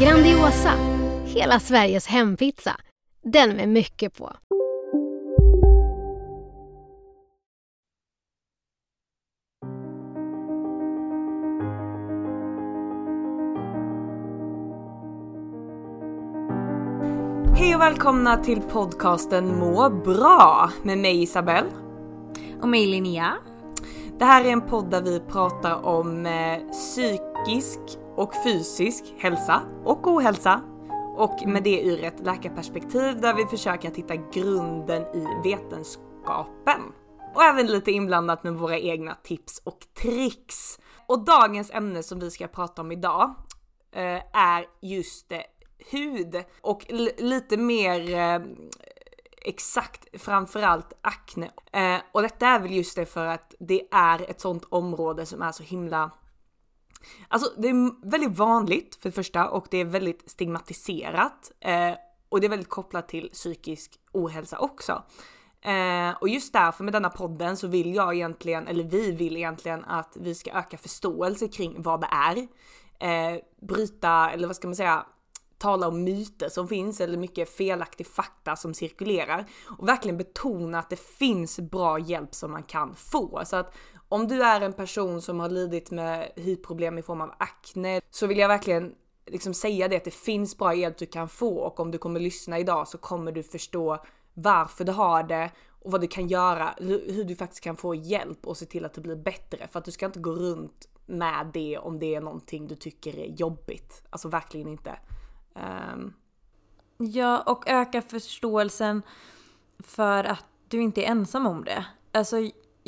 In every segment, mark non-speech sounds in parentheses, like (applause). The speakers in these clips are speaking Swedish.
Grandiosa, hela Sveriges hempizza. Den med mycket på. Hej och välkomna till podcasten Må bra med mig Isabelle. Och mig Linnea. Det här är en podd där vi pratar om eh, psykisk och fysisk hälsa och ohälsa. Och med det ur ett läkarperspektiv där vi försöker att hitta grunden i vetenskapen. Och även lite inblandat med våra egna tips och tricks. Och dagens ämne som vi ska prata om idag eh, är just eh, hud och lite mer eh, exakt framförallt akne. Eh, och detta är väl just det för att det är ett sånt område som är så himla Alltså det är väldigt vanligt för det första och det är väldigt stigmatiserat eh, och det är väldigt kopplat till psykisk ohälsa också. Eh, och just därför med denna podden så vill jag egentligen, eller vi vill egentligen att vi ska öka förståelse kring vad det är. Eh, bryta, eller vad ska man säga, tala om myter som finns eller mycket felaktig fakta som cirkulerar och verkligen betona att det finns bra hjälp som man kan få. Så att om du är en person som har lidit med hyproblem i form av akne så vill jag verkligen liksom säga det att det finns bra hjälp du kan få och om du kommer lyssna idag så kommer du förstå varför du har det och vad du kan göra, hur du faktiskt kan få hjälp och se till att det blir bättre. För att du ska inte gå runt med det om det är någonting du tycker är jobbigt. Alltså verkligen inte. Um. Ja, och öka förståelsen för att du inte är ensam om det. Alltså,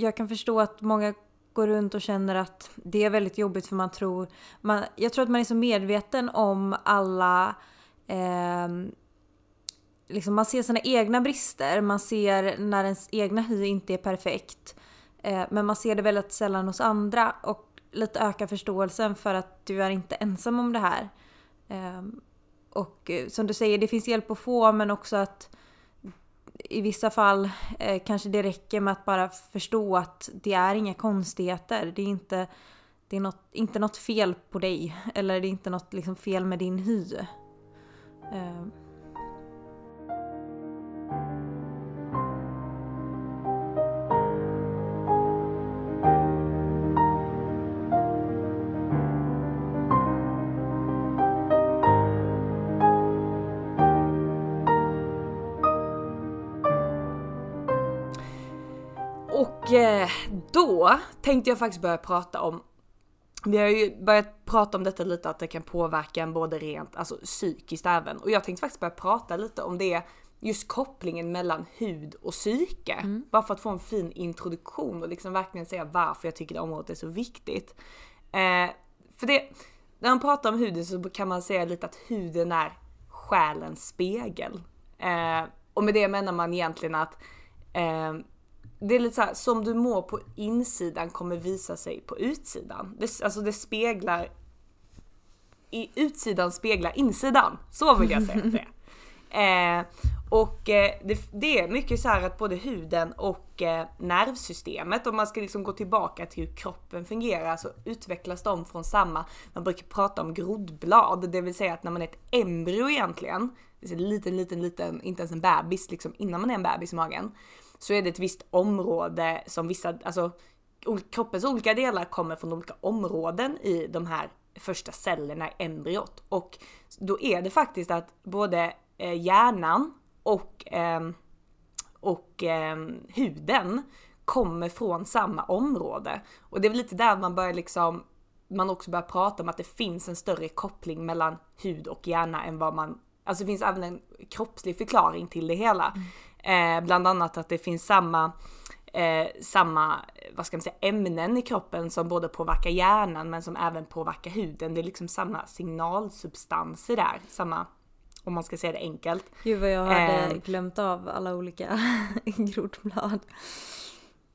jag kan förstå att många går runt och känner att det är väldigt jobbigt för man tror... Man, jag tror att man är så medveten om alla... Eh, liksom man ser sina egna brister, man ser när ens egna hy inte är perfekt. Eh, men man ser det väldigt sällan hos andra och lite öka förståelsen för att du är inte ensam om det här. Ehm, eh, och som du säger, det finns hjälp att få men också att i vissa fall eh, kanske det räcker med att bara förstå att det är inga konstigheter. Det är inte, det är något, inte något fel på dig eller det är inte något liksom fel med din hy. Eh, då tänkte jag faktiskt börja prata om vi har ju börjat prata om detta lite att det kan påverka en både rent, alltså psykiskt även. Och jag tänkte faktiskt börja prata lite om det, just kopplingen mellan hud och psyke. Bara för att få en fin introduktion och liksom verkligen säga varför jag tycker det området är så viktigt. Eh, för det, när man pratar om huden så kan man säga lite att huden är själens spegel. Eh, och med det menar man egentligen att eh, det är lite så här, som du mår på insidan kommer visa sig på utsidan. Det, alltså det speglar, i utsidan speglar insidan. Så vill jag säga att det är. (laughs) Eh, och eh, det, det är mycket så här att både huden och eh, nervsystemet, om man ska liksom gå tillbaka till hur kroppen fungerar, så utvecklas de från samma, man brukar prata om groddblad, det vill säga att när man är ett embryo egentligen, det är en liten, liten, liten, inte ens en bebis, liksom innan man är en bebis i magen, så är det ett visst område som vissa, alltså kroppens olika delar kommer från olika områden i de här första cellerna i embryot. Och då är det faktiskt att både eh, hjärnan och, ehm, och ehm, huden kommer från samma område. Och det är väl lite där man börjar liksom man också börjar prata om att det finns en större koppling mellan hud och hjärna än vad man, alltså det finns även en kroppslig förklaring till det hela. Mm. Eh, bland annat att det finns samma eh, samma, vad ska man säga, ämnen i kroppen som både påverkar hjärnan men som även påverkar huden. Det är liksom samma signalsubstanser där, samma, om man ska säga det enkelt. Gud vad jag hade Eh. glömt av alla olika (laughs) grodblad.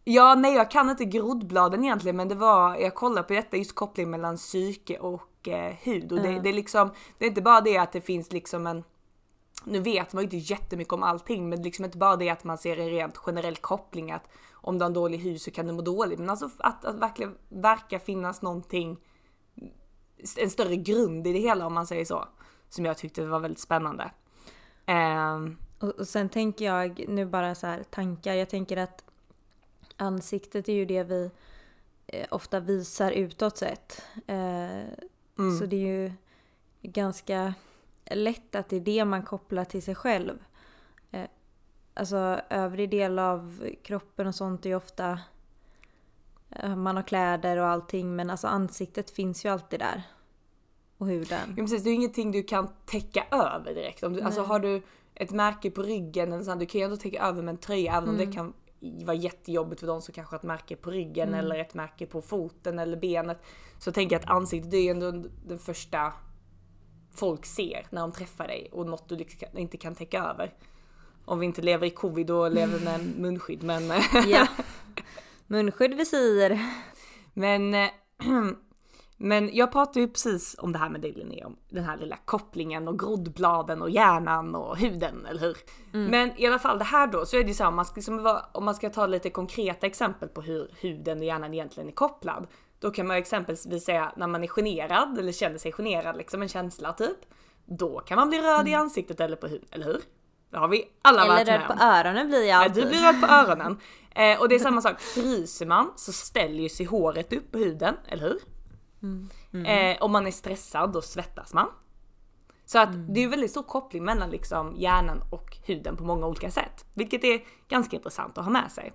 Ja, nej jag kan inte groddbladen egentligen men det var, jag kollade på detta just koppling mellan psyke och eh, hud och det, det är liksom, det är inte bara det att det finns liksom en nu vet man ju inte jättemycket om allting men liksom inte bara det att man ser en rent generell koppling att om du har en dålig hud så kan du må dåligt men alltså att, att verkligen verkar finnas någonting en större grund i det hela om man säger så som jag tyckte var väldigt spännande. Ehm, Och, och sen tänker jag, nu bara så här tankar, jag tänker att ansiktet är ju det vi eh, ofta visar utåt sett. Eh, Så det är ju ganska lätt att det är det man kopplar till sig själv. Eh, alltså övrig del av kroppen och sånt är ju ofta eh, man har kläder och allting men alltså ansiktet finns ju alltid där. Och huden. Ja, precis, det är ju ingenting du kan täcka över direkt. Om du, alltså har du ett märke på ryggen, eller sånt, du kan ju ändå täcka över med en tröja även om det kan vara jättejobbigt för de som kanske har ett märke på ryggen eller ett märke på foten eller benet. Så tänker jag att ansiktet det är ju ändå den första folk ser när de träffar dig och något du inte kan täcka över. Om vi inte lever i covid och lever med (laughs) munskydd men Ja. (laughs) Munskydd, visir. Men, eh, (clears throat) men jag pratade ju precis om det här med dig Linnea, om den här lilla kopplingen och groddbladen och hjärnan och huden, eller hur? Men i alla fall det här då, så är det ju så här, om man ska, liksom om man ska ta lite konkreta exempel på hur huden och hjärnan egentligen är kopplad. Då kan man exempelvis säga när man är generad eller känner sig generad, liksom en känsla typ. Då kan man bli röd i ansiktet eller på huden, eller hur? Det har vi alla Eller varit med röd på öronen blir jag Ja, alltid. du blir röd på öronen. (laughs) Eh, och det är samma sak, fryser man så ställer ju sig håret upp på huden, eller hur? Eh, om man är stressad då svettas man. Så att det är ju väldigt stor koppling mellan liksom hjärnan och huden på många olika sätt. Vilket är ganska intressant att ha med sig.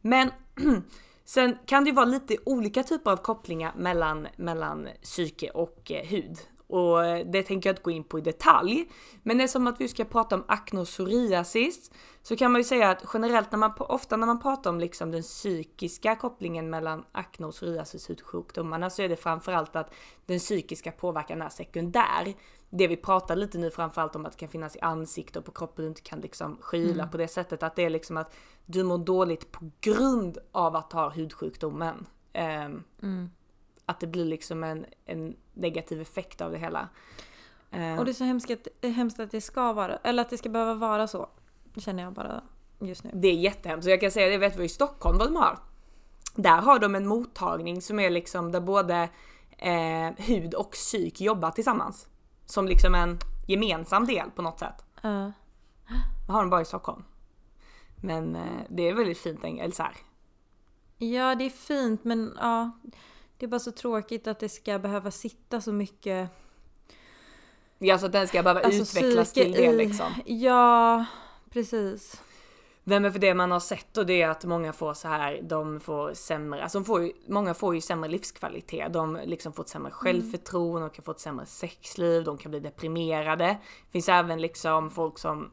Men (clears throat) sen kan det ju vara lite olika typer av kopplingar mellan, mellan psyke och eh, hud. Och eh, det tänker jag inte gå in på i detalj. Men det som att vi ska prata om psoriasis så kan man ju säga att generellt när man, ofta när man pratar om liksom den psykiska kopplingen mellan akne och psoriasis hudsjukdomarna så är det framförallt att den psykiska påverkan är sekundär. Det vi pratar lite nu framförallt om att det kan finnas i ansikte och på kroppen du inte kan liksom skyla på det sättet att det är liksom att du mår dåligt på grund av att ha hudsjukdomen. Ehm, Att det blir liksom en, en negativ effekt av det hela. Ehm, Och det är så hemskt att, eh, hemskt att det ska vara, eller att det ska behöva vara så. Känner jag bara just nu. Det är jättehemskt. Så jag kan säga det, vet vi i Stockholm vad de har? Där har de en mottagning som är liksom där både eh, hud och psyk jobbar tillsammans. Som liksom en gemensam del på något sätt. Ja. Det har de bara i Stockholm. Men eh, det är väldigt fint, eller så här. ja, det är fint men ja. Det är bara så tråkigt att det ska behöva sitta så mycket Ja, alltså att den ska behöva alltså, utvecklas till det liksom. Ja, precis. Nej men för det man har sett och det är att många får så här, de får sämre, alltså de får ju, många får ju sämre livskvalitet. De liksom får ett sämre självförtroende, de kan få ett sämre sexliv, de kan bli deprimerade. Det finns även liksom folk som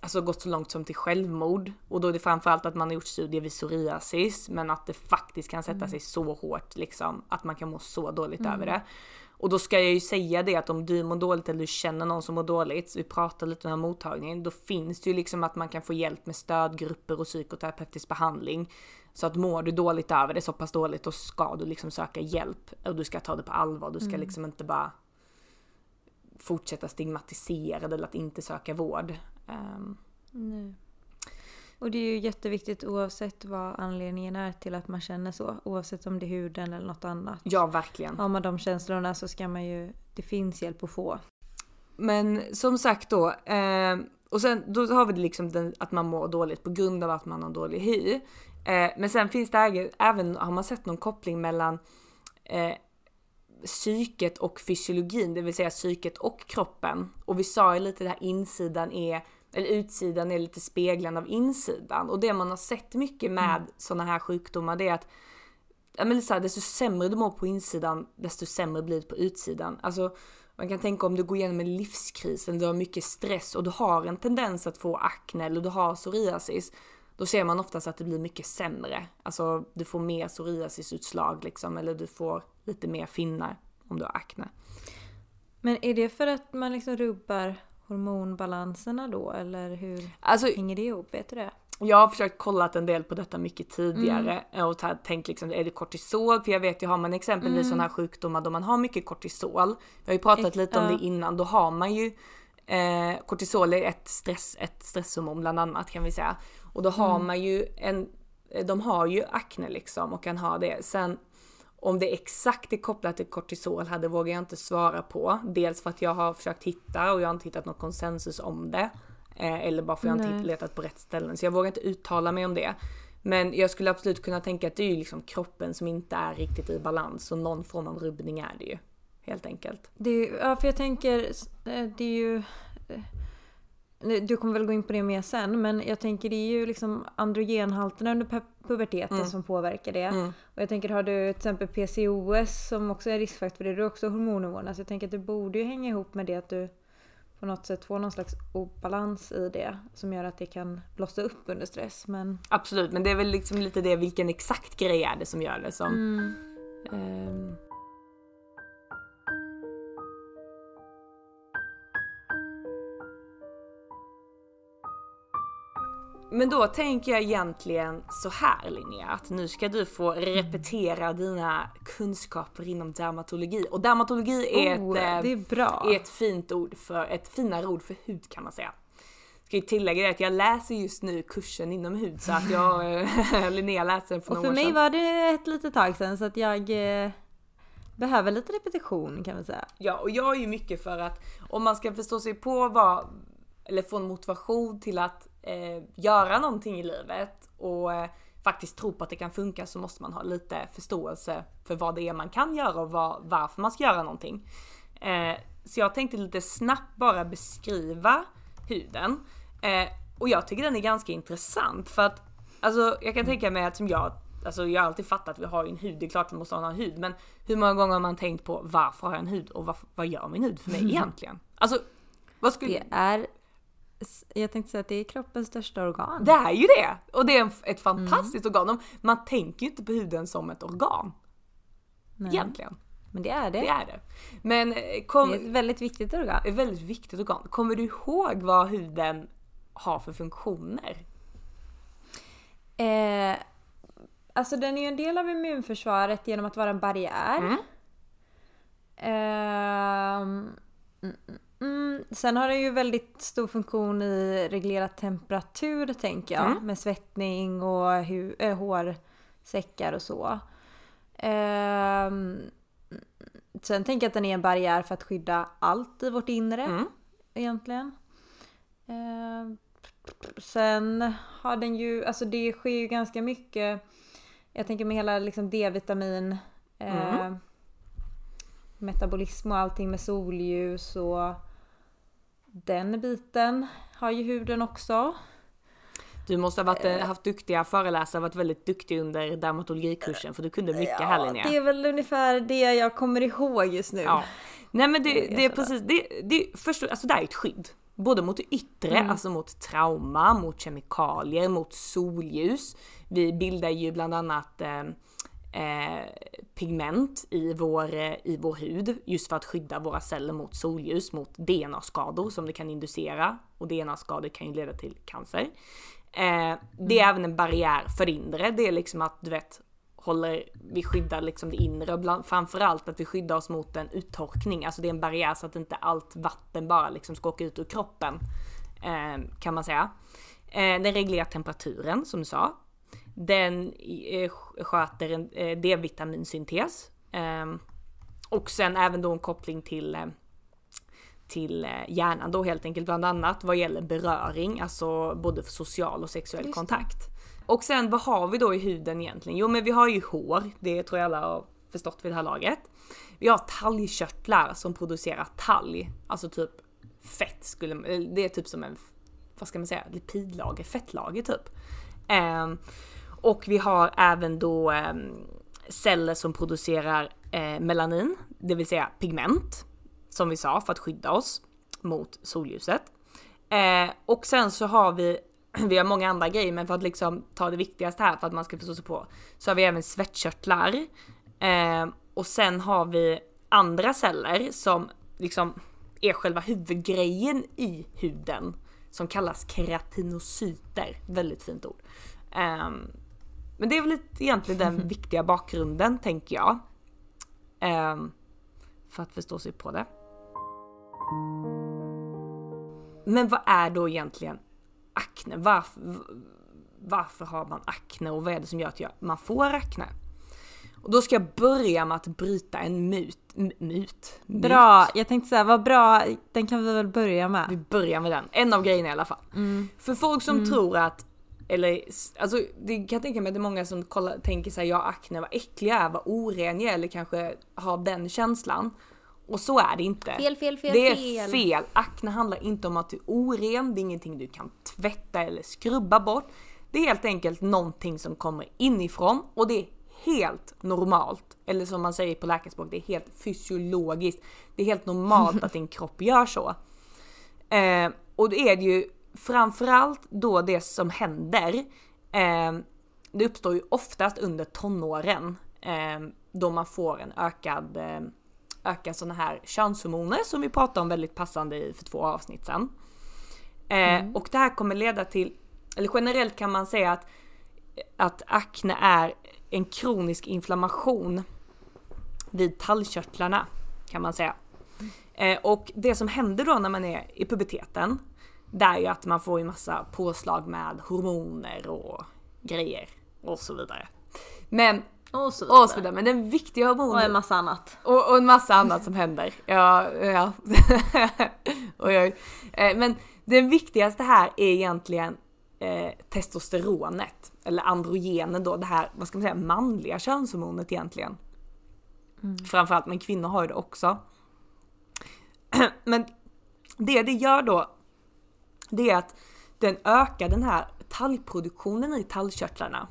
alltså gått så långt som till självmord. Och då är det framförallt att man har gjort studier vid psoriasis, men att det faktiskt kan sätta sig så hårt liksom, att man kan må så dåligt över det. Och då ska jag ju säga det att om du mår dåligt eller du känner någon som mår dåligt, vi pratar lite om den här mottagningen, då finns det ju liksom att man kan få hjälp med stödgrupper och psykoterapeutisk behandling. Så att mår du dåligt över det, så pass dåligt, då ska du liksom söka hjälp. Och du ska ta det på allvar, du ska liksom inte bara fortsätta stigmatisera eller att inte söka vård. Ehm, Nej. Och det är ju jätteviktigt oavsett vad anledningen är till att man känner så. Oavsett om det är huden eller något annat. ja, verkligen. Har man de känslorna så ska man ju, det finns hjälp att få. Men som sagt då, eh, och sen då har vi det liksom den, att man mår dåligt på grund av att man har dålig hy. Eh, men sen finns det äge- även, har man sett någon koppling mellan eh, psyket och fysiologin, det vill säga psyket och kroppen. Och vi sa ju lite det här insidan är, eller utsidan är lite speglande av insidan. Och det man har sett mycket med sådana här sjukdomar det är att ja men så här, desto sämre du mår på insidan, desto sämre blir det på utsidan. Alltså man kan tänka om du går igenom en livskris, eller du har mycket stress och du har en tendens att få akne eller du har psoriasis. Då ser man oftast att det blir mycket sämre. Alltså du får mer psoriasisutslag liksom, eller du får lite mer finnar om du har akne. Men är det för att man liksom rubbar hormonbalanserna då eller hur Alltså, hänger det ihop? Vet du det? Jag har försökt kolla en del på detta mycket tidigare och ta- tänkt liksom, är det kortisol? För jag vet ju, har man exempelvis sådana här sjukdomar då man har mycket kortisol, vi har ju pratat Ex- lite om det innan, då har man ju eh, kortisol är ett, stress, ett stresshormon bland annat kan vi säga. Och då har man ju en, de har ju akne liksom och kan ha det. Sen om det exakt är kopplat till kortisol hade vågar jag inte svara på. Dels för att jag har försökt hitta och jag har inte hittat någon konsensus om det. Eh, eller bara för att jag inte Nej. hitt- letat på rätt ställen. Så jag vågar inte uttala mig om det. Men jag skulle absolut kunna tänka att det är ju liksom kroppen som inte är riktigt i balans och någon form av rubbning är det ju. Helt enkelt. det är, ja, för jag tänker, eh, det är ju... Du kommer väl gå in på det mer sen, men jag tänker det är ju liksom androgenhalterna under pu- puberteten som påverkar det. Mm. Och jag tänker har du till exempel PCOS som också är riskfaktor för det, du har också hormonnivåerna. Så jag tänker att det borde ju hänga ihop med det att du på något sätt får någon slags obalans i det som gör att det kan blossa upp under stress. Men Absolut, men det är väl liksom lite det, vilken exakt grej är det som gör det som... Ehm. Men då tänker jag egentligen så här Linnea, att nu ska du få repetera dina kunskaper inom dermatologi. Och dermatologi är, Oh, ett, eh, det är bra. är ett fint ord för, ett finare ord för hud kan man säga. Ska ju tillägga det att jag läser just nu kursen inom hud så att jag, eh, (laughs) Linnea läser den för Och några för år mig sedan. var det ett litet tag sedan så att jag eh, behöver lite repetition kan man säga. Ja, och jag är ju mycket för att om man ska förstå sig på vad, eller få en motivation till att eh, göra någonting i livet och eh, faktiskt tro på att det kan funka så måste man ha lite förståelse för vad det är man kan göra och vad, varför man ska göra någonting. Eh, så jag tänkte lite snabbt bara beskriva huden. Eh, och jag tycker den är ganska intressant för att alltså jag kan tänka mig att som jag Alltså jag har alltid fattat att vi har en hud, det är klart vi måste ha en hud men hur många gånger har man tänkt på varför har jag en hud och vad, vad gör min hud för mig (laughs) egentligen? Alltså vad skulle... Det är, jag tänkte säga att det är kroppens största organ. Det är ju det! Och det är ett fantastiskt organ. De- Man tänker ju inte på huden som ett organ. Nej, Egentligen. Men det är det. Det är det. Men eh, kom, Det är ett väldigt viktigt organ. ett väldigt viktigt organ. Kommer du ihåg vad huden har för funktioner? Eh, alltså den är ju en del av immunförsvaret genom att vara en barriär. Mm. Mm, mm. Sen har den ju väldigt stor funktion i reglerat temperatur tänker jag. Mm. Med svettning och hu- äh, hårsäckar och så. Ehm, sen tänker jag att den är en barriär för att skydda allt i vårt inre. Mm. Egentligen. Ehm, sen har den ju, alltså det sker ju ganska mycket. Jag tänker med hela liksom D-vitamin. Eh, Mm. Metabolism och allting med solljus och den biten har ju huden också. Du måste ha varit, eh, haft duktiga föreläsare, varit väldigt duktig under dermatologikursen för du kunde mycket här Linnea. det är väl ungefär det jag kommer ihåg just nu. Ja. Nej men det, Det är precis, det, det, först, alltså det är ett skydd. Både mot det yttre, Mm. alltså mot trauma, mot kemikalier, mot solljus. Vi bildar ju bland annat eh, eh, pigment i vår, eh, i vår hud just för att skydda våra celler mot solljus, mot DNA-skador som det kan inducera. Och DNA-skador kan ju leda till cancer. Eh, det är även en barriär för det inre. Det är liksom att du vet, håller, vi skyddar liksom det inre och bland, framförallt att vi skyddar oss mot en uttorkning. Alltså det är en barriär så att inte allt vatten bara liksom ska åka ut ur kroppen. Eh, kan man säga. Eh, den reglerar temperaturen som du sa. Den eh, sköter en eh, D-vitaminsyntes. Eh, och sen även då en koppling till eh, till hjärnan då helt enkelt bland annat vad gäller beröring, alltså både för social och sexuell Just kontakt. Och sen vad har vi då i huden egentligen? Jo men vi har ju hår, det tror jag alla har förstått vid det här laget. Vi har talgkörtlar som producerar talg, alltså typ fett skulle man- det är typ som en, vad ska man säga, lipidlager, fettlager typ. Ehm, och vi har även då ehm, celler som producerar eh, melanin, det vill säga pigment, som vi sa, för att skydda oss mot solljuset. Eh, och sen så har vi, (clears throat) vi har många andra grejer, men för att liksom ta det viktigaste här för att man ska förstå sig på, så har vi även svettkörtlar. Eh, och sen har vi andra celler som liksom är själva huvudgrejen i huden som kallas keratinocyter. Väldigt fint ord. Um, men det är väl egentligen den (laughs) viktiga bakgrunden tänker jag. Um, för att förstå sig på det. Men vad är då egentligen akne? Varför, varför har man akne och vad är det som gör att man får akne? Och då ska jag börja med att bryta en myt. myt. Bra, jag tänkte säga vad bra, den kan vi väl börja med. Vi börjar med den, en av grejerna i alla fall. Mm. För folk som mm. tror att, eller alltså det kan jag tänka mig att det är många som kollar, tänker sig ja akne, vad äcklig jag är, vad oren jag är eller kanske har den känslan. Och så är det inte. Fel, fel, fel, det är fel. fel. Akne handlar inte om att du är oren, det är ingenting du kan tvätta eller skrubba bort. Det är helt enkelt någonting som kommer inifrån och det är helt normalt. Eller som man säger på läkarspråk, det är helt fysiologiskt. Det är helt normalt (laughs) att din kropp gör så. Eh, och då är det ju framförallt då det som händer. Eh, det uppstår ju oftast under tonåren. Eh, då man får en ökad, eh, ökad sådana här könshormoner som vi pratade om väldigt passande för två avsnitt sedan. Eh, mm. Och det här kommer leda till, eller generellt kan man säga att, att akne är en kronisk inflammation vid tallkörtlarna kan man säga. Eh, och det som händer då när man är i puberteten, det är ju att man får en massa påslag med hormoner och grejer och så vidare. Men och så, vidare. och så vidare. Men den viktiga hormonen... Och en massa annat. Och, och en massa annat som händer. Ja, ja. (laughs) oj, oj. Eh, men den viktigaste här är egentligen eh, testosteronet, eller androgenen då, det här, vad ska man säga, manliga könshormonet egentligen. Mm. Framförallt, men kvinnor har ju det också. (clears throat) men det det gör då, det är att den ökar den här talgproduktionen i talgkörtlarna.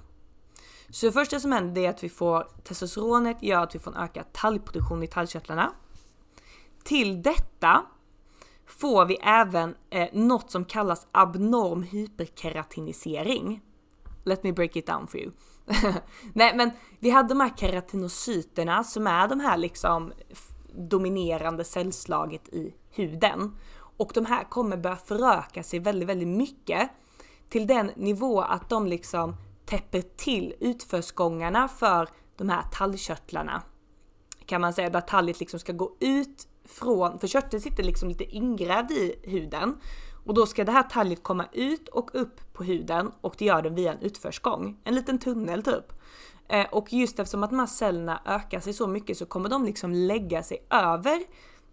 Så det första som händer är att vi får testosteronet gör att vi får en ökad talgproduktion i talgkörtlarna. Till detta får vi även eh, något som kallas abnorm hyperkeratinisering. Let me break it down for you. (laughs) Nej men vi hade de här keratinocyterna som är de här liksom dominerande cellslaget i huden. Och de här kommer börja föröka sig väldigt, väldigt mycket till den nivå att de liksom täpper till utförsgångarna för de här tallkörtlarna. Kan man säga, där talget liksom ska gå ut från, för körteln sitter liksom lite ingrävd i huden. Och då ska det här talget komma ut och upp på huden och det gör den via en utförsgång. En liten tunnel typ. Eh, och just eftersom att de här cellerna ökar sig så mycket så kommer de liksom lägga sig över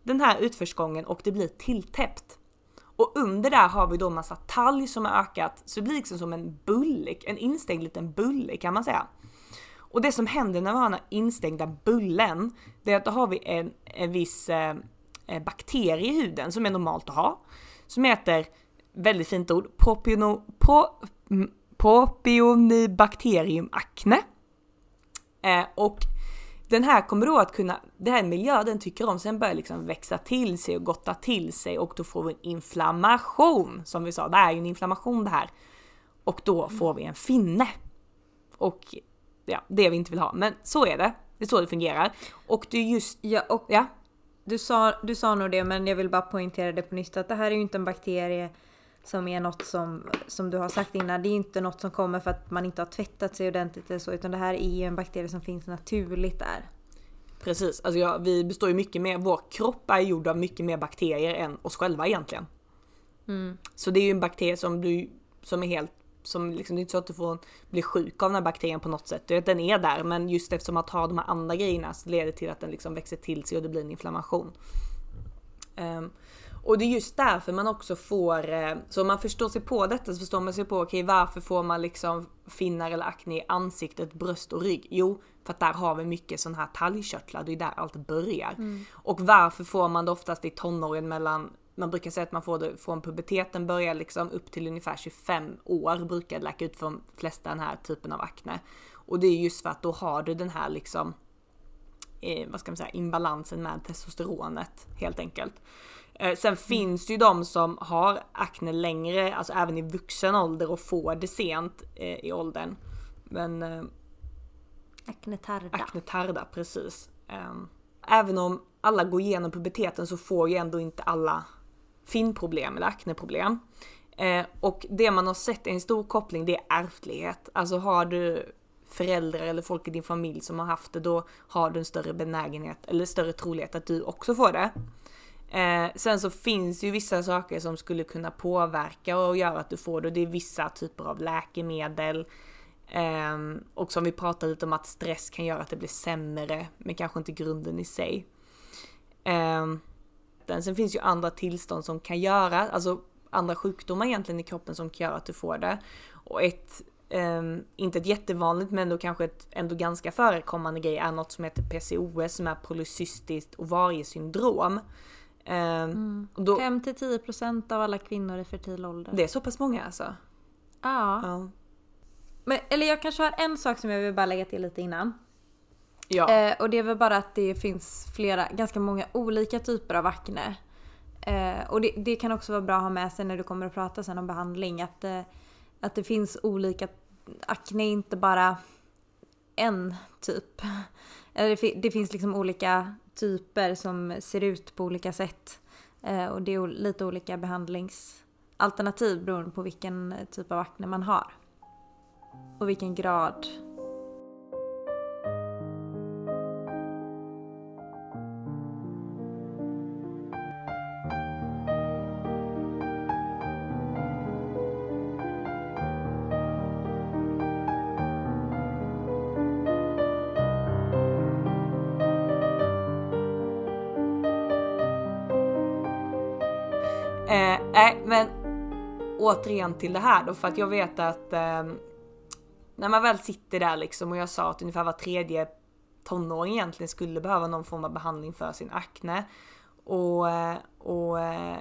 den här utförsgången och det blir tilltäppt. Och under där har vi då massa talg som har ökat så det blir liksom som en bulle, en instängd liten bulle kan man säga. Och det som händer när vi har den här instängda bullen, det är att då har vi en, en viss eh, eh bakterie i huden som är normalt att ha. Som heter, väldigt fint ord, propiono, pro, mm, propionibacterium acne. Eh, och den här kommer då att kunna, det här miljö den tycker om, sen börjar liksom växa till sig och gotta till sig och då får vi en inflammation. Som vi sa, det är ju en inflammation det här. Och då får vi en finne. Och ja, det vi inte vill ha. Men så är det. Det är så det fungerar. Och det är just... Ja, och ja. Du, sa, du sa nog det men jag vill bara poängtera det på nytt att det här är ju inte en bakterie som är något som, som du har sagt innan, det är inte något som kommer för att man inte har tvättat sig ordentligt eller så, utan det här är ju en bakterie som finns naturligt där. Precis, alltså ja, vi består ju mycket mer, vår kropp är gjord av mycket mer bakterier än oss själva egentligen. Mm. Så det är ju en bakterie som, du, som är helt som liksom, det är inte så att du får bli sjuk av den här bakterien på något sätt. Den är där men just eftersom att ha de här andra grejerna så leder till att den liksom växer till sig och det blir en inflammation. Um, och det är just därför man också får, eh, så om man förstår sig på detta så förstår man sig på okej okay, varför får man liksom finnar eller akne i ansiktet, bröst och rygg? Jo, för att där har vi mycket sån här talgkörtlar, det är där allt börjar. Mm. Och varför får man det oftast i tonåren mellan man brukar säga att man får det från puberteten börjar liksom upp till ungefär 25 år brukar det läka ut för de flesta den här typen av akne. Och det är just för att då har du den här liksom, eh, vad ska man säga, imbalansen med testosteronet helt enkelt. Eh, sen finns det ju de som har akne längre, alltså även i vuxen ålder och får det sent eh, i åldern. Men eh, Acne tarda. Acne tarda, precis. Ehm, Även om alla går igenom puberteten så får ju ändå inte alla finproblem eller akneproblem. Och det man har sett är en stor koppling, det är ärftlighet. Alltså har du föräldrar eller folk i din familj som har haft det, då har du en större benägenhet eller större trolighet att du också får det. Eh, sen så finns ju vissa saker som skulle kunna påverka och göra att du får det. Det är vissa typer av läkemedel. Eh, och som vi pratade lite om att stress kan göra att det blir sämre, men kanske inte grunden i sig. Eh, sen finns ju andra tillstånd som kan göra, alltså andra sjukdomar egentligen i kroppen som kan göra att du får det. Och ett, eh, inte ett jättevanligt men ändå kanske ett ändå ganska förekommande grej är något som heter PCOS som är polycystiskt ovariesyndrom. syndrom och då, 5-10% av alla kvinnor i fertil ålder. det är så pass många alltså? Ja. Ja. Men, eller jag kanske har en sak som jag vill bara lägga till lite innan. Ja. Eh, och det är väl bara att det finns flera, ganska många olika typer av akne. Eh, och det, det kan också vara bra att ha med sig när du kommer att prata sen om behandling. Att, eh, att det finns olika, akne är inte bara en typ. (laughs) Eller det, det finns liksom olika typer som ser ut på olika sätt. Eh, och det är lite olika behandlingsalternativ beroende på vilken eh, typ av akne man har. Och vilken grad återigen till det här då, för att jag vet att eh, när man väl sitter där liksom och jag sa att ungefär var tredje tonåring egentligen skulle behöva någon form av behandling för sin akne. Och, eh, och eh,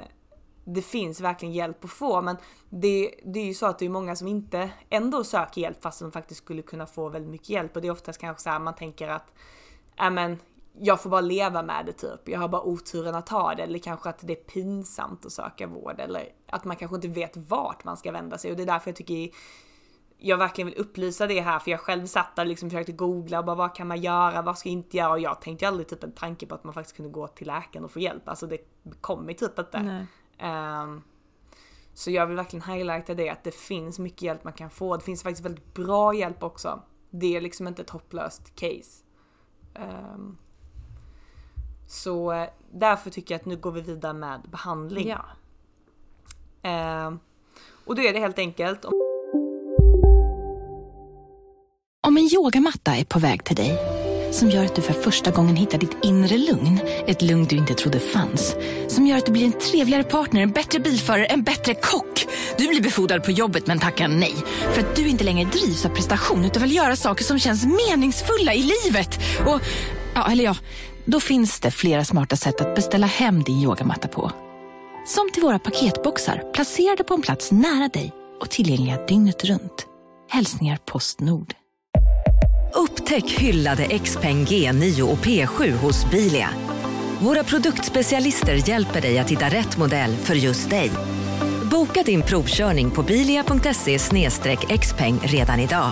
det finns verkligen hjälp att få men det, det är ju så att det är många som inte ändå söker hjälp fast de faktiskt skulle kunna få väldigt mycket hjälp och det är oftast kanske så här man tänker att ja men jag får bara leva med det typ. Jag har bara oturen att ha det eller kanske att det är pinsamt att söka vård eller att man kanske inte vet vart man ska vända sig och det är därför jag tycker jag verkligen vill upplysa det här för jag själv satt där och liksom försökte googla och bara vad kan man göra, vad ska jag inte göra och jag tänkte aldrig typ en tanke på att man faktiskt kunde gå till läkaren och få hjälp. Alltså det kommer typ inte. Ehm, så jag vill verkligen highlighta det att det finns mycket hjälp man kan få. Det finns faktiskt väldigt bra hjälp också. Det är liksom inte ett hopplöst case. Ehm, så eh, därför tycker jag att nu går vi vidare med behandling. Ja. Ehm, och då är det helt enkelt Om en yogamatta är på väg till dig, som gör att du för första gången hittar ditt inre lugn, ett lugn du inte trodde fanns, som gör att du blir en trevligare partner, en bättre bilförare, en bättre kock. Du blir befordrad på jobbet men tackar nej, för att du inte längre drivs av prestation utan vill göra saker som känns meningsfulla i livet. Och, ja, eller ja, då finns det flera smarta sätt att beställa hem din yogamatta på. Som till våra paketboxar placerade på en plats nära dig och tillgängliga dygnet runt. Hälsningar Postnord. Upptäck hyllade XPeng G9 och P7 hos Bilia. Våra produktspecialister hjälper dig att hitta rätt modell för just dig. Boka din provkörning på bilia.se xpeng redan idag.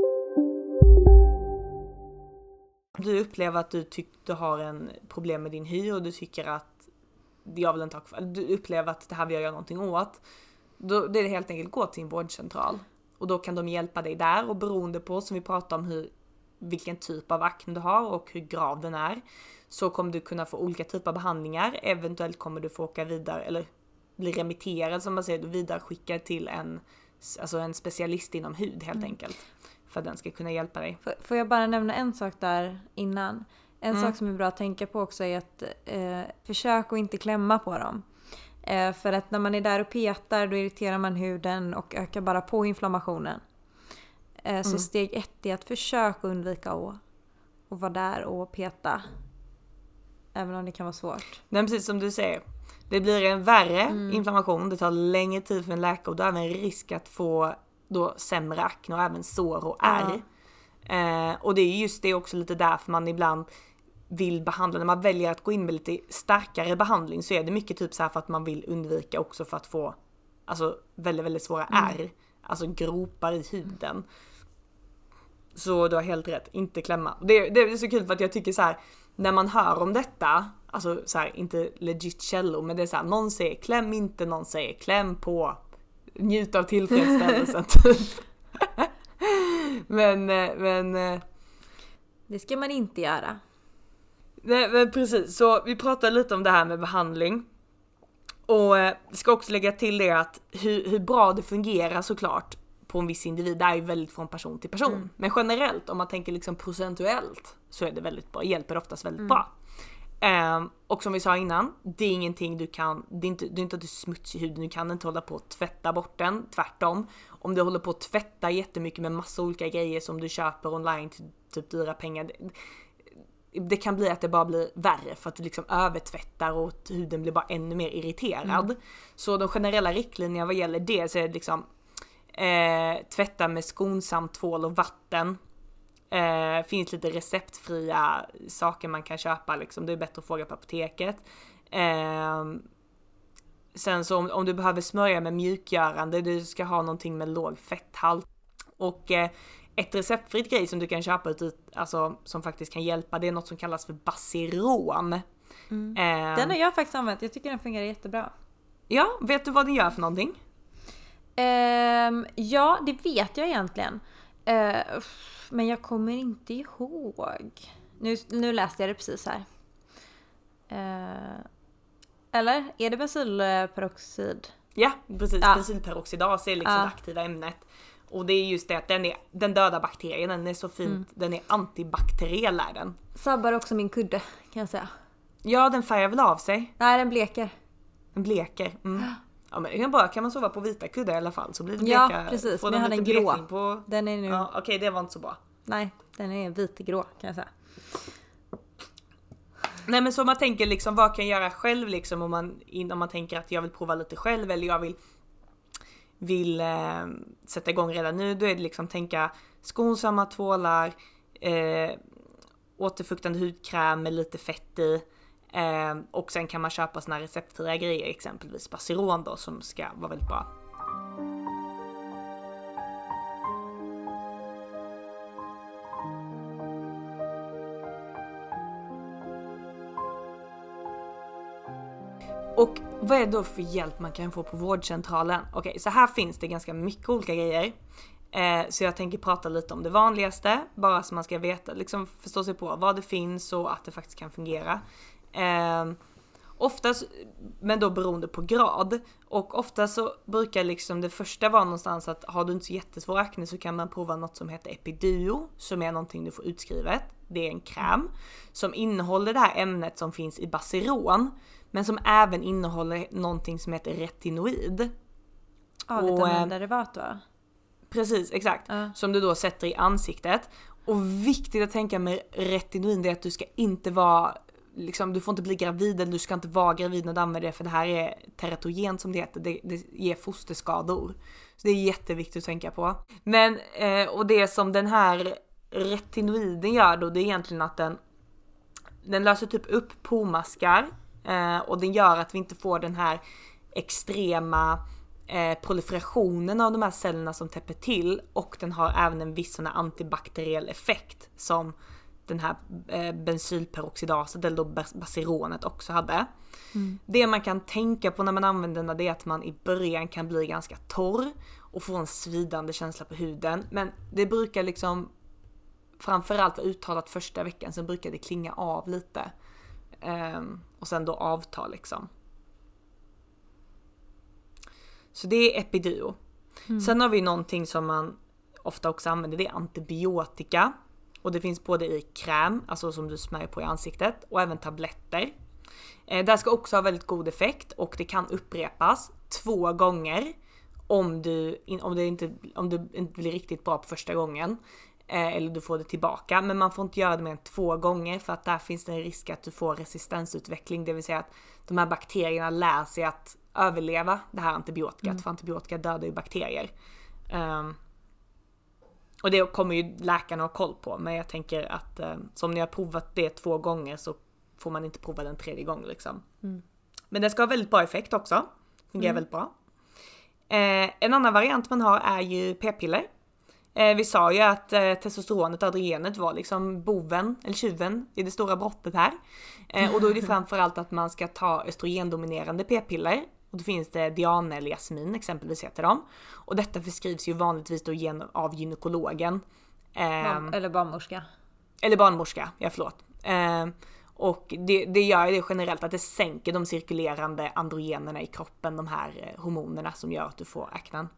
Du upplever att du tycker du har en problem med din hy och du tycker att jag vill inte ha kvar, du upplever att det här vill jag göra någonting åt. Då det är det helt enkelt gå till en vårdcentral. Och då kan de hjälpa dig där och beroende på som vi pratade om hur vilken typ av akne du har och hur grav den är så kommer du kunna få olika typer av behandlingar. Eventuellt kommer du få åka vidare eller bli remitterad som man säger, vidare skickad till en, alltså en specialist inom hud helt Mm. enkelt. För att den ska kunna hjälpa dig. Får- jag bara nämna en sak där innan? En Mm. sak som är bra att tänka på också är att eh, försök att inte klämma på dem. Eh, för att när man är där och petar då irriterar man huden och ökar bara på inflammationen. Eh, så Mm. steg ett är att försöka undvika att, att vara där och peta. Även om det kan vara svårt. Nej precis som du säger. Det blir en värre Mm. inflammation, det tar längre tid för en läkare och du har även risk att få då sämre akne och även sår och ärr. Eh, och det är just det också lite därför man ibland vill behandla, när man väljer att gå in med lite starkare behandling så är det mycket typ så här för att man vill undvika också för att få alltså väldigt, väldigt svåra Mm. ärr. Alltså gropar i huden. Så du har helt rätt, inte klämma. Det, det är så kul för att jag tycker så här när man hör om detta, alltså så här, inte legit källor, men det är så här, någon säger kläm inte, någon säger kläm på, njut av tillfredsställelsen (laughs) typ. men, eh, men eh, Det ska man inte göra. Nej men precis, så vi pratar lite om det här med behandling. Och eh, ska också lägga till det att hur, hur bra det fungerar såklart på en viss individ, det är ju väldigt från person till person. Mm. Men generellt om man tänker liksom procentuellt så är det väldigt bra, hjälper oftast väldigt Mm. bra. Ehm, och som vi sa innan, det är ingenting du kan, det är inte, det är inte att du är smutsig i huden, du kan inte hålla på att tvätta bort den. Tvärtom, om du håller på att tvätta jättemycket med massa olika grejer som du köper online till typ dyra pengar. Det, det kan bli att det bara blir värre för att du liksom övertvättar och huden blir bara ännu mer irriterad. Mm. Så de generella riktlinjerna vad gäller det så är det liksom eh, tvätta med skonsamt tvål och vatten. Eh, finns lite receptfria saker man kan köpa liksom. Det är bättre att fråga på apoteket. Eh, sen så om, om du behöver smörja med mjukgörande, du ska ha någonting med låg fetthalt. Och eh, ett receptfritt grej som du kan köpa ut, alltså som faktiskt kan hjälpa, det är något som kallas för Basirom. Mm. Eh, Den har jag faktiskt använt. Jag tycker den fungerar jättebra. Ja, vet du vad den gör för någonting? Ehm, ja, det vet jag egentligen. Eh, men jag kommer inte ihåg. Nu, nu läste jag det precis här. Eh, eller? Är det bensylperoxid? Ja, precis. Ja. Bensylperoxidas är liksom Ja. det aktiva ämnet. Och det är just det att den, är, den döda bakterien, den är så fint, Mm. den är antibakteriell är den. Sabbar också min kudde kan jag säga. Ja, den färgar väl av sig. Nej, den bleker. Den bleker. Mm. (gasps) Ja men det kan bra, kan man sova på vita kuddar i alla fall så blir det Ja, bleka. precis. får Men jag hade en grå. På... Den är nu... Ja, Okej, det var inte så bra. Nej, den är vitgrå kan jag säga. Nej men så man tänker liksom vad kan jag göra själv liksom om man, om man tänker att jag vill prova lite själv eller jag vill vill eh, sätta igång redan nu, då är det liksom tänka skonsamma tvålar, eh, återfuktande hudkräm med lite fett i eh, och sen kan man köpa såna här receptfria grejer, exempelvis Baciron då som ska vara väldigt bra. Och vad är det då för hjälp man kan få på vårdcentralen? Okej, så här finns det ganska mycket olika grejer. Eh, så jag tänker prata lite om det vanligaste, bara så man ska veta, liksom förstå sig på vad det finns och att det faktiskt kan fungera. Eh, oftast, men då beroende på grad. Och ofta så brukar liksom det första vara någonstans att har du inte så jättesvår akne så kan man prova något som heter Epiduo, som är någonting du får utskrivet. Det är en kräm som innehåller det här ämnet som finns i Basiron, men som även innehåller någonting som heter retinoid. Ja, Och, eh, vitamiндerivat va? Precis, exakt. Som du då sätter i ansiktet. Och viktigt att tänka med retinoid är att du ska inte vara Liksom, du får inte bli gravid eller du ska inte vara gravid när du använder det för det här är teratogen som det heter, det, det ger fosterskador. Så det är jätteviktigt att tänka på. Men, eh, och det som den här retinoiden gör då, det är egentligen att den, den löser typ upp pormaskar eh, och den gör att vi inte får den här extrema eh, proliferationen av de här cellerna som täpper till och den har även en viss sån här antibakteriell effekt som den här eh, bensylperoxidaset eller då bas- basironet också hade. Mm. Det man kan tänka på när man använder den det är att man i början kan bli ganska torr och få en svidande känsla på huden. Men det brukar liksom framförallt vara uttalat första veckan, sen brukar det klinga av lite. Ehm, och sen då avta liksom. Så det är Epiduo. Mm. Sen har vi någonting som man ofta också använder, det är antibiotika. Och det finns både i kräm, alltså som du smörjer på i ansiktet, och även tabletter. Eh, det här ska också ha väldigt god effekt och det kan upprepas två gånger om du, om det inte, om det inte blir riktigt bra på första gången. Eh, eller du får det tillbaka. Men man får inte göra det mer än två gånger för att där finns det en risk att du får resistensutveckling. Det vill säga att de här bakterierna lär sig att överleva det här antibiotikat. Mm. För antibiotika dödar ju bakterier. Um, och det kommer ju läkarna ha koll på. Men jag tänker att um, som ni har provat det två gånger så får man inte prova den tredje gången liksom. Mm. Men det ska ha väldigt bra effekt också. Fungerar Mm. väldigt bra. Eh, en annan variant man har är ju p-piller. Eh, vi sa ju att eh, testosteronet, östrogenet var liksom boven, eller tjuven i det stora brottet här. Eh, och då är det (laughs) framförallt att man ska ta östrogendominerande p-piller. Och då finns det Diane eller Jasmin exempelvis heter de. Och detta förskrivs ju vanligtvis då gen- av gynekologen. Ehm, Barn- Eller barnmorska. eller barnmorska, ja förlåt. Eh, och det, det gör ju det generellt att det sänker de cirkulerande androgenerna i kroppen, de här eh, hormonerna som gör att du får aknen.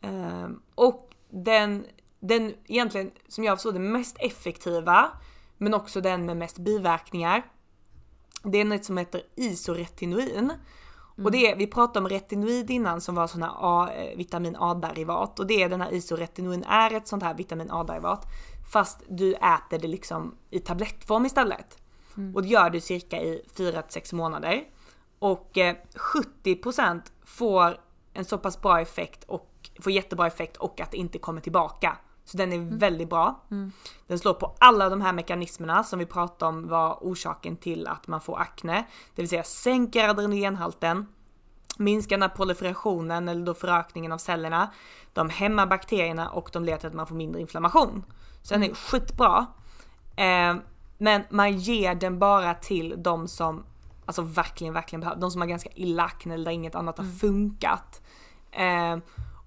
Eh, och den, den egentligen, som jag förstår det, mest effektiva, men också den med mest biverkningar, det är något som heter isoretinoin. Och det är, vi pratade om retinoid innan som var sådana A, eh, vitamin A-derivat och det är den här isoretinoin är ett sånt här vitamin A-derivat fast du äter det liksom i tablettform istället. Mm. Och det gör du cirka i 4-6 månader. Och eh, 70% får en så pass bra effekt och får jättebra effekt och att det inte kommer tillbaka. Så den är väldigt bra. Mm. Den slår på alla de här mekanismerna som vi pratade om var orsaken till att man får akne. Det vill säga sänker adrenalinhalten, minskar den här proliferationen eller då förökningen av cellerna. De hämmar bakterierna och de leder till att man får mindre inflammation. Så den är skitbra. Eh, men man ger den bara till de som alltså verkligen, verkligen behöver. De som har ganska illa akne eller där inget annat har funkat. Eh,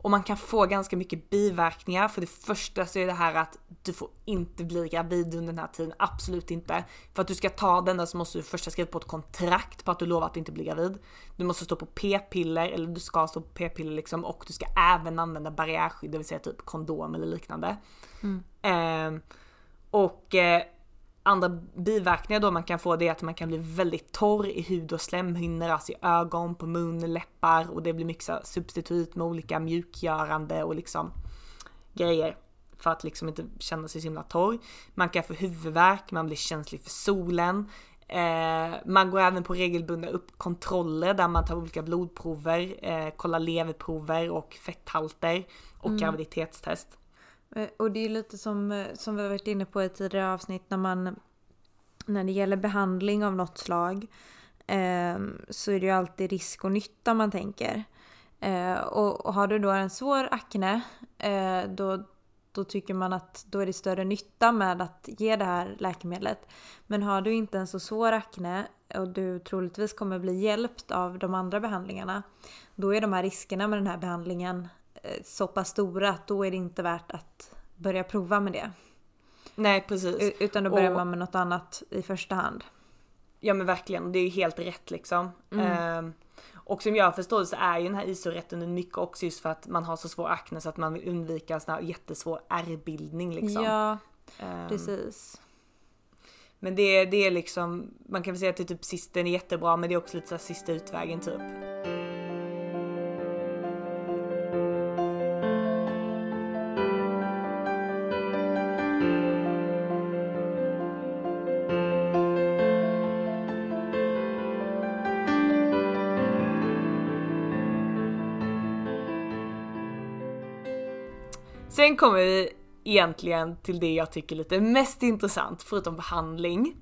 och man kan få ganska mycket biverkningar. För det första så är det här att du får inte bli gravid under den här tiden. Absolut inte. För att du ska ta denna så måste du först skriva på ett kontrakt på att du lovar att inte bli gravid. Du måste stå på p-piller, eller du ska stå på p-piller liksom. Och du ska även använda barriärskydd, det vill säga typ kondom eller liknande. Mm. Eh, och eh, andra biverkningar då man kan få det är att man kan bli väldigt torr i hud och slemhinnor, alltså i ögon, på mun, läppar och det blir mycket substitut med olika mjukgörande och liksom grejer för att liksom inte känna sig så himla torr. Man kan få huvudvärk, man blir känslig för solen. Eh, man går även på regelbundna upp kontroller där man tar olika blodprover, eh, kollar leverprover och fetthalter och Mm. graviditetstest. Eh, och det är lite som, eh, som vi har varit inne på i tidigare avsnitt när man när det gäller behandling av något slag eh, så är det ju alltid risk och nytta man tänker. Eh, och, och har du då en svår akne eh, då, då tycker man att då är det större nytta med att ge det här läkemedlet. Men har du inte en så svår akne och du troligtvis kommer bli hjälpt av de andra behandlingarna då är de här riskerna med den här behandlingen så pass stora att då är det inte värt att börja prova med det. Nej precis. Utan då börjar Och- man med något annat i första hand. Ja men verkligen, det är ju helt rätt liksom. Mm. Ehm, och som jag förstår det så är ju den här isorätten mycket också just för att man har så svår akne så att man vill undvika sån här jättesvår ärrbildning liksom. Ja, Ehm, precis. Men det, det är liksom, man kan väl säga att det är typ sist, den är jättebra men det är också lite så här sista utvägen typ. Sen kommer vi egentligen till det jag tycker lite mest intressant förutom behandling.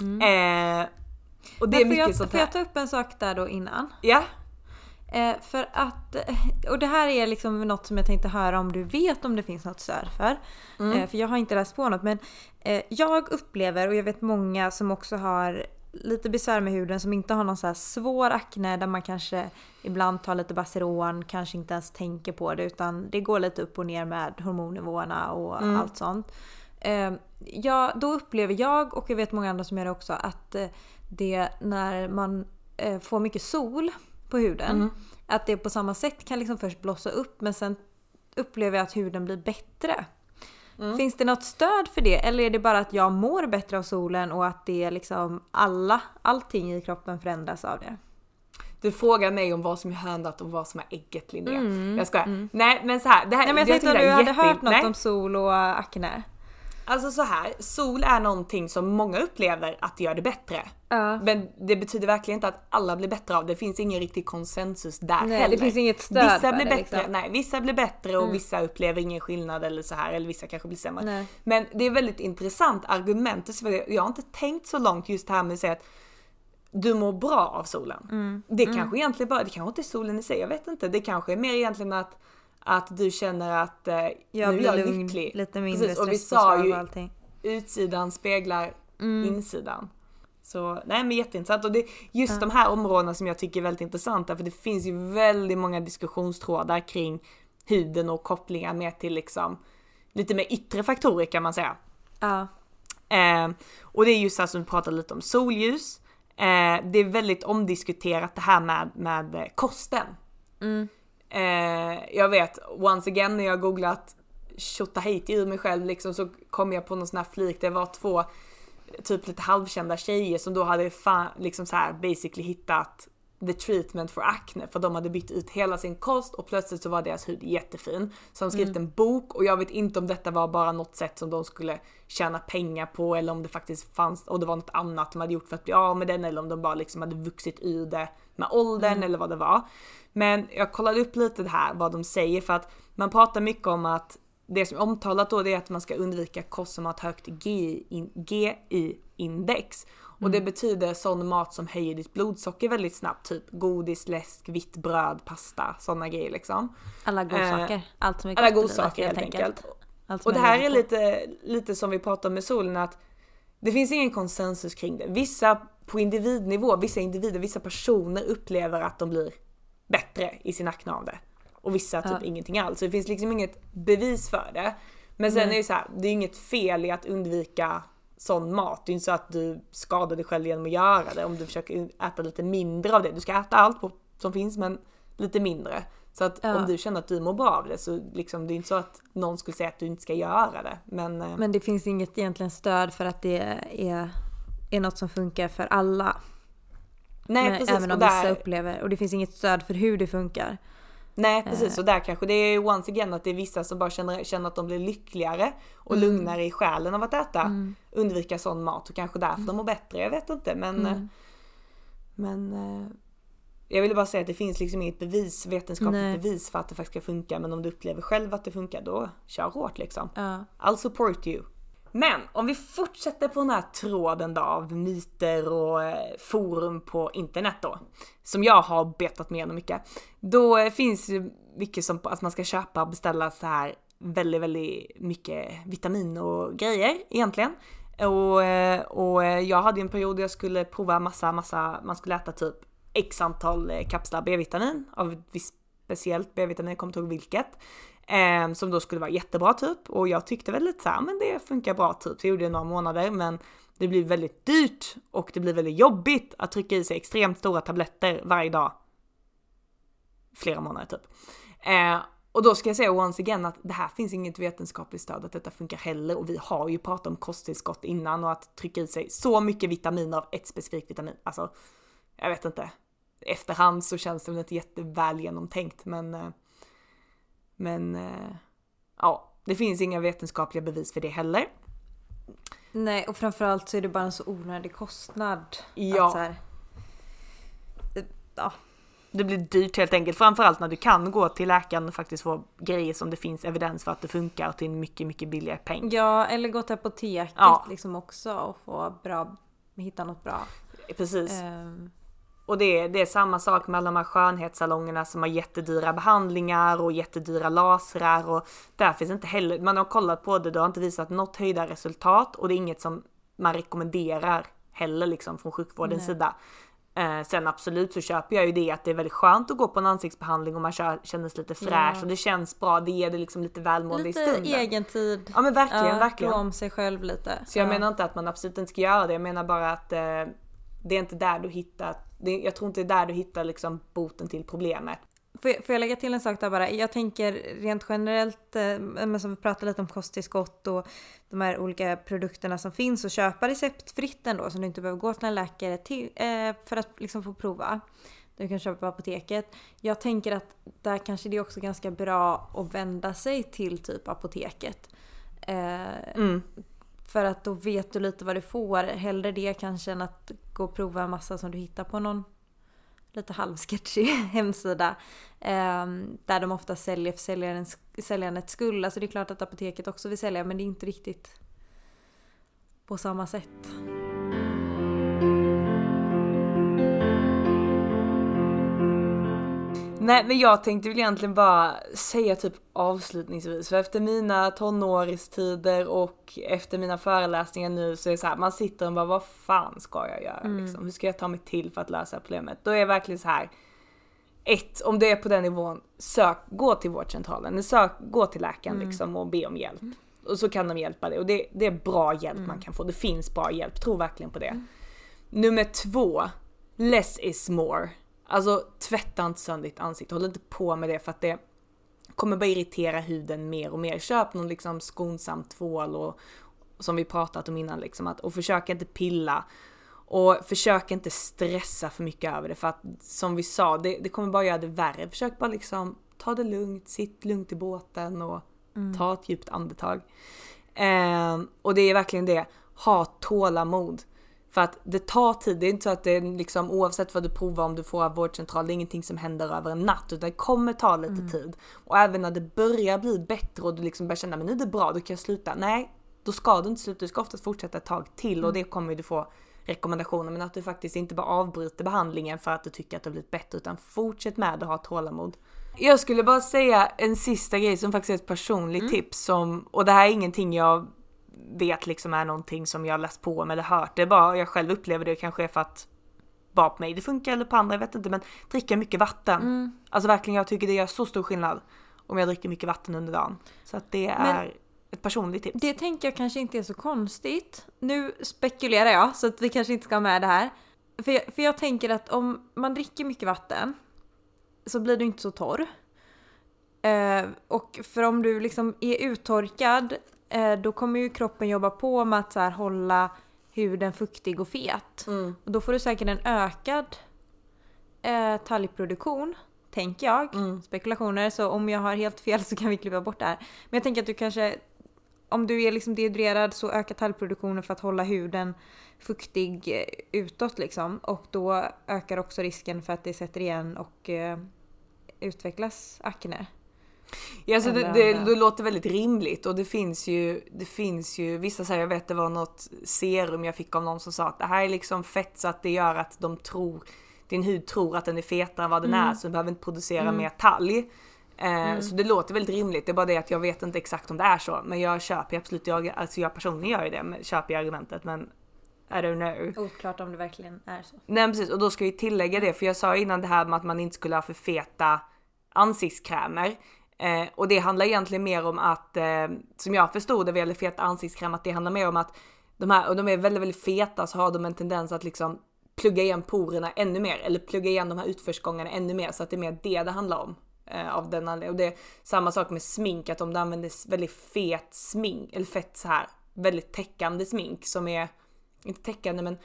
Eh, och det är Men får mycket jag, sånt får här. jag ta upp en sak där då innan? Ja. Eh, för att, och det här är liksom något som jag tänkte höra om du vet om det finns något stöd för. Mm. Eh, för jag har inte läst på något men eh, jag upplever och jag vet många som också har lite besvär med huden som inte har någon så svår akne där man kanske ibland tar lite Baseron, kanske inte ens tänker på det utan det går lite upp och ner med hormonnivåerna och Mm. allt sånt. Eh, ja, då upplever jag och jag vet många andra som gör det också att eh, det när man eh, får mycket sol på huden Mm. att det på samma sätt kan liksom först blossa upp men sen upplever jag att huden blir bättre. Mm. Finns det något stöd för det eller är det bara att jag mår bättre av solen och att det är liksom alla, allting i kroppen förändras av det? Du frågar mig om vad som är hönat och vad som är ägget Linnea. Mm, Jag skojar. mm. Nej men så här, det här Nej men jag det tänkte om du jag hade hört jätte- något nej. om sol och akne. Alltså så här, sol är någonting som många upplever att det gör det bättre. Ja. Men det betyder verkligen inte att alla blir bättre av det. Det finns ingen riktig konsensus där Nej, heller. det finns inget stöd vissa blir det, bättre, liksom. nej, vissa blir bättre och Mm. vissa upplever ingen skillnad eller så här eller vissa kanske blir sämre. Nej. Men det är väldigt intressant argument. Jag har inte tänkt så långt just det här med att säga att du mår bra av solen. Mm. Det Mm. kanske egentligen bara, det kanske inte är solen i sig, jag vet inte. Det kanske är mer egentligen att, att du känner att eh, Jag nu är blir jag lugn, lycklig. lite mindre Precis, och vi sa ju allting. utsidan speglar Mm. insidan. Så nej men jätteintressant och det är just Ja. de här områdena som jag tycker är väldigt intressanta för det finns ju väldigt många diskussionstrådar kring huden och kopplingar med till liksom lite mer yttre faktorer kan man säga. Ja. Eh, och det är just det här som vi pratade lite om, solljus. Eh, det är väldigt omdiskuterat det här med, med kosten. Mm. Eh, jag vet, once again när jag googlat tjotahejti ur mig själv liksom så kom jag på någon sån här flik, det var två typ lite halvkända tjejer som då hade fan, liksom så här basically hittat the treatment for acne för de hade bytt ut hela sin kost och plötsligt så var deras hud jättefin. Så de skrivit Mm. en bok och jag vet inte om detta var bara något sätt som de skulle tjäna pengar på eller om det faktiskt fanns och det var något annat de hade gjort för att bli av med den eller om de bara liksom hade vuxit ur det med åldern Mm. eller vad det var. Men jag kollade upp lite det här vad de säger för att man pratar mycket om att det som är omtalat då det är att man ska undvika kost som har ett högt GI-index. Och det Mm. betyder sån mat som höjer ditt blodsocker väldigt snabbt, typ godis, läsk, vitt bröd, pasta, sådana grejer liksom. Alla godsaker. Eh, Allt som är alla gott livet, godsaker helt enkelt. enkelt. Och det är här är lite, lite som vi pratade om med solen att det finns ingen konsensus kring det. Vissa på individnivå, vissa individer, vissa personer upplever att de blir bättre i sin akne av det. Och vissa typ Ja. ingenting alls. Så det finns liksom inget bevis för det. Men sen Nej. är det så här, det är inget fel i att undvika sån mat. Det är inte så att du skadar dig själv genom att göra det om du försöker äta lite mindre av det. Du ska äta allt på, som finns men lite mindre. Så att Ja. om du känner att du mår bra av det så liksom, det är inte så att någon skulle säga att du inte ska göra det. Men, eh, Men det finns inget egentligen stöd för att det är, är något som funkar för alla. Nej, Men precis, Även om där- vissa upplever. Och det finns inget stöd för hur det funkar. Nej precis, Eh. och där kanske det är once again att det är vissa som bara känner, känner att de blir lyckligare och Mm. lugnare i själen av att äta. Mm. Undvika sån mat och kanske därför de mår bättre, jag vet inte men Mm. Men eh, jag ville bara säga att det finns liksom inget bevis, vetenskapligt Nej. bevis för att det faktiskt ska funka men om du upplever själv att det funkar då kör hårt liksom. Ja. I'll support you. Men om vi fortsätter på den här tråden då av myter och eh, forum på internet då. Som jag har betat med igenom mycket. Då eh, finns ju mycket som att man ska köpa och beställa så här väldigt, väldigt mycket vitamin och grejer egentligen. Och, eh, och jag hade en period där jag skulle prova massa, massa, man skulle äta typ x antal eh, kapslar B-vitamin av ett visst speciellt B-vitamin, jag kommer inte ihåg vilket. Eh, som då skulle vara jättebra typ och jag tyckte väl lite såhär, ah, men det funkar bra typ. Så jag gjorde det några månader men det blir väldigt dyrt och det blir väldigt jobbigt att trycka i sig extremt stora tabletter varje dag. Flera månader typ. Eh, och då ska jag säga once again att det här finns inget vetenskapligt stöd att detta funkar heller och vi har ju pratat om kosttillskott innan och att trycka i sig så mycket vitaminer av ett specifikt vitamin. Alltså, jag vet inte. Efterhand så känns det väl inte jätteväl genomtänkt men eh, men eh, ja, det finns inga vetenskapliga bevis för det heller. Nej, och framförallt så är det bara en så onödig kostnad. Ja. Här, ja. Det blir dyrt helt enkelt, framförallt när du kan gå till läkaren och faktiskt få grejer som det finns evidens för att det funkar till en mycket, mycket billigare peng. ja, eller gå till apoteket Ja. liksom också och få bra, hitta något bra. Precis. Ehm, Och det är, det är samma sak med alla de här skönhetssalongerna som har jättedyra behandlingar och jättedyra lasrar och där finns inte heller, man har kollat på det, det har inte visat något höjda resultat och det är inget som man rekommenderar heller liksom från sjukvårdens Nej. sida. Eh, sen absolut så köper jag ju det att det är väldigt skönt att gå på en ansiktsbehandling och man kör, känner sig lite fräsch Ja. och det känns bra, det ger det liksom lite välmående i lite stunden. egen tid. Ja men verkligen, ja, verkligen. om sig själv lite. Så jag ja. menar inte att man absolut inte ska göra det, jag menar bara att eh, det är inte där du hittar, det, jag tror inte det är där du hittar liksom boten till problemet. Får jag, får jag lägga till en sak där bara? Jag tänker rent generellt, eh, men som vi pratade lite om kosttillskott och de här olika produkterna som finns och köpa receptfritt ändå så du inte behöver gå till en läkare till, eh, för att liksom få prova. Du kan köpa på apoteket. Jag tänker att där kanske det är också ganska bra att vända sig till typ apoteket. Eh, Mm. För att då vet du lite vad du får. Hellre det kanske än att gå och prova en massa som du hittar på någon lite halvsketchig (laughs) hemsida. Eh, där de ofta säljer för säljarens, säljandets skull. Alltså det är klart att apoteket också vill sälja men det är inte riktigt på samma sätt. Nej men jag tänkte väl egentligen bara säga typ avslutningsvis för efter mina tonårstider och efter mina föreläsningar nu så är det så här, man sitter och bara vad fan ska jag göra Mm. liksom? Hur ska jag ta mig till för att lösa problemet? Då är jag verkligen så här. Ett, om det är på den nivån, sök, gå till vårdcentralen, sök, gå till läkaren Mm. liksom och be om hjälp. Och så kan de hjälpa dig och det, det är bra hjälp man kan få, det finns bra hjälp, tro verkligen på det. Nummer två, less is more. Alltså tvätta inte sönder ditt ansikte, håll inte på med det för att det kommer bara irritera huden mer och mer. Köp någon liksom skonsam tvål och som vi pratat om innan liksom att, och försök inte pilla. Och försök inte stressa för mycket över det för att som vi sa, det, det kommer bara göra det värre. Försök bara liksom ta det lugnt, sitt lugnt i båten och Mm. ta ett djupt andetag. Ehm, och det är verkligen det, ha tålamod. För att det tar tid, det är inte så att det är liksom oavsett vad du provar om du får av vårdcentral, det är ingenting som händer över en natt utan det kommer ta lite Mm. tid. Och även när det börjar bli bättre och du liksom börjar känna men nu är det bra, då kan jag sluta. Nej, då ska du inte sluta, du ska oftast fortsätta ett tag till och Mm. det kommer du få rekommendationer men att du faktiskt inte bara avbryter behandlingen för att du tycker att det har blivit bättre utan fortsätt med att ha tålamod. Jag skulle bara säga en sista grej som faktiskt är ett personligt Mm. tips som, och det här är ingenting jag vet liksom är någonting som jag läst på om eller hört. Det är bara jag själv upplever det kanske är för att bara på mig det funkar eller på andra, jag vet inte men dricka mycket vatten. Mm. Alltså verkligen jag tycker det gör så stor skillnad om jag dricker mycket vatten under dagen. Så att det Men- är ett personligt tips. Det tänker jag kanske inte är så konstigt. Nu spekulerar jag så att vi kanske inte ska ha med det här. För jag, för jag tänker att om man dricker mycket vatten så blir du inte så torr. Eh, och för om du liksom är uttorkad då kommer ju kroppen jobba på med att så här hålla huden fuktig och fet. Mm. Och då får du säkert en ökad eh, talgproduktion, tänker jag. Mm. Spekulationer, så om jag har helt fel så kan vi klippa bort det här. Men jag tänker att du kanske, om du är liksom dehydrerad så ökar talgproduktionen för att hålla huden fuktig eh, utåt liksom. Och då ökar också risken för att det sätter igen och eh, utvecklas akne. Ja, alltså det, det, det låter väldigt rimligt och det finns ju, det finns ju vissa säger jag vet det var något serum jag fick av någon som sa att det här är liksom fett så att det gör att de tror, din hud tror att den är fetare än vad den Mm. är så du behöver inte producera Mm. mer talg. Eh, Mm. Så det låter väldigt rimligt, det är bara det att jag vet inte exakt om det är så. Men jag köper absolut, jag, alltså jag personligen gör ju det, men- köper ju argumentet men I don't know. Oklart om det verkligen är så. Nej precis och då ska vi tillägga det för jag sa innan det här med att man inte skulle ha för feta ansiktskrämer. Eh, och det handlar egentligen mer om att, eh, som jag förstod det vad gäller feta ansiktskräm, att det handlar mer om att de här, och de är väldigt väldigt feta så har de en tendens att liksom plugga igen porerna ännu mer eller plugga igen de här utförsgångarna ännu mer så att det är mer det det handlar om. Eh, av den anledningen. Och det är samma sak med smink, att om du använder väldigt fet smink, eller fett så här väldigt täckande smink som är, inte täckande men,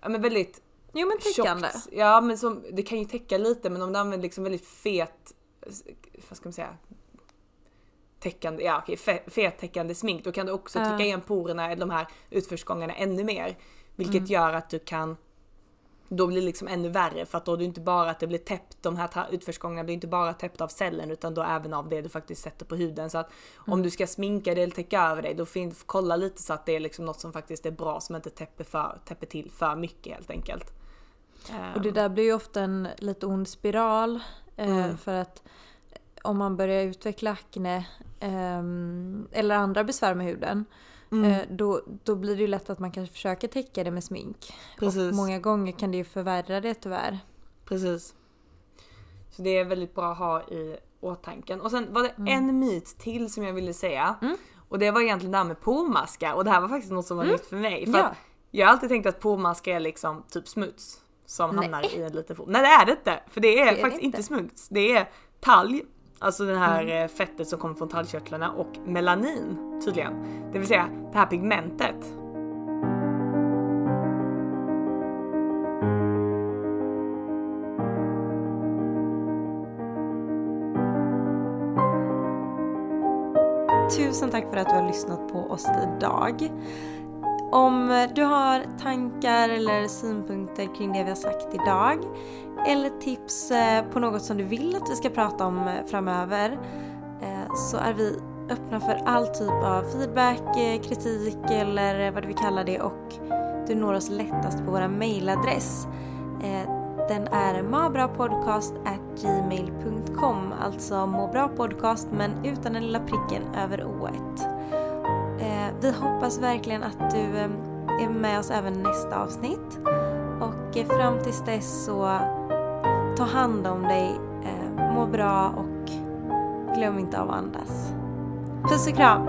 ja, men väldigt Jo men täckande. tjockt. Ja men som, det kan ju täcka lite men om du använder liksom väldigt fet, vad ska man säga? Täckande, ja okej, fettäckande smink då kan du också trycka igen porerna de här utförsgångarna ännu mer. Vilket Mm. gör att du kan då blir det liksom ännu värre för att då är det inte bara att det blir täppt, de här utförsgångarna blir inte bara täppt av cellen utan då även av det du faktiskt sätter på huden. Så att om Mm. du ska sminka dig eller täcka över dig då finns, kolla lite så att det är liksom något som faktiskt är bra som inte täpper, för, täpper till för mycket helt enkelt. Och det där blir ju ofta en lite ond spiral. Eh, Mm. För att om man börjar utveckla akne ehm, eller andra besvär med huden. Mm. Eh, då, då blir det ju lätt att man kanske försöker täcka det med smink. Precis. Och många gånger kan det ju förvärra det tyvärr. Precis. Så det är väldigt bra att ha i åtanke. Och sen var det Mm. en myt till som jag ville säga. Och det var egentligen det här med pormaskar och det här var faktiskt något som var Mm. nytt för mig. För Ja. jag har alltid tänkt att pormaskar är liksom typ smuts som Nej. hamnar i en liten por. Nej det är det inte! För det är, Det är det faktiskt inte. inte smuts. Det är talg, alltså det här eh, fettet som kommer från talgkörtlarna och melanin tydligen. Det vill säga det här pigmentet. Tusen tack för att du har lyssnat på oss idag. Om eh, du har tankar eller synpunkter kring det vi har sagt idag eller tips eh, på något som du vill att vi ska prata om eh, framöver så är vi öppna för all typ av feedback, kritik eller vad du vill kalla det och du når oss lättast på vår mailadress. Den är mabrapodcast@gmail.com, alltså måbrapodcast men utan den lilla pricken över o-et. Eh, vi hoppas verkligen att du eh, är med oss även nästa avsnitt och eh, fram tills dess så ta hand om dig, må bra och glöm inte av att andas. Puss och kram!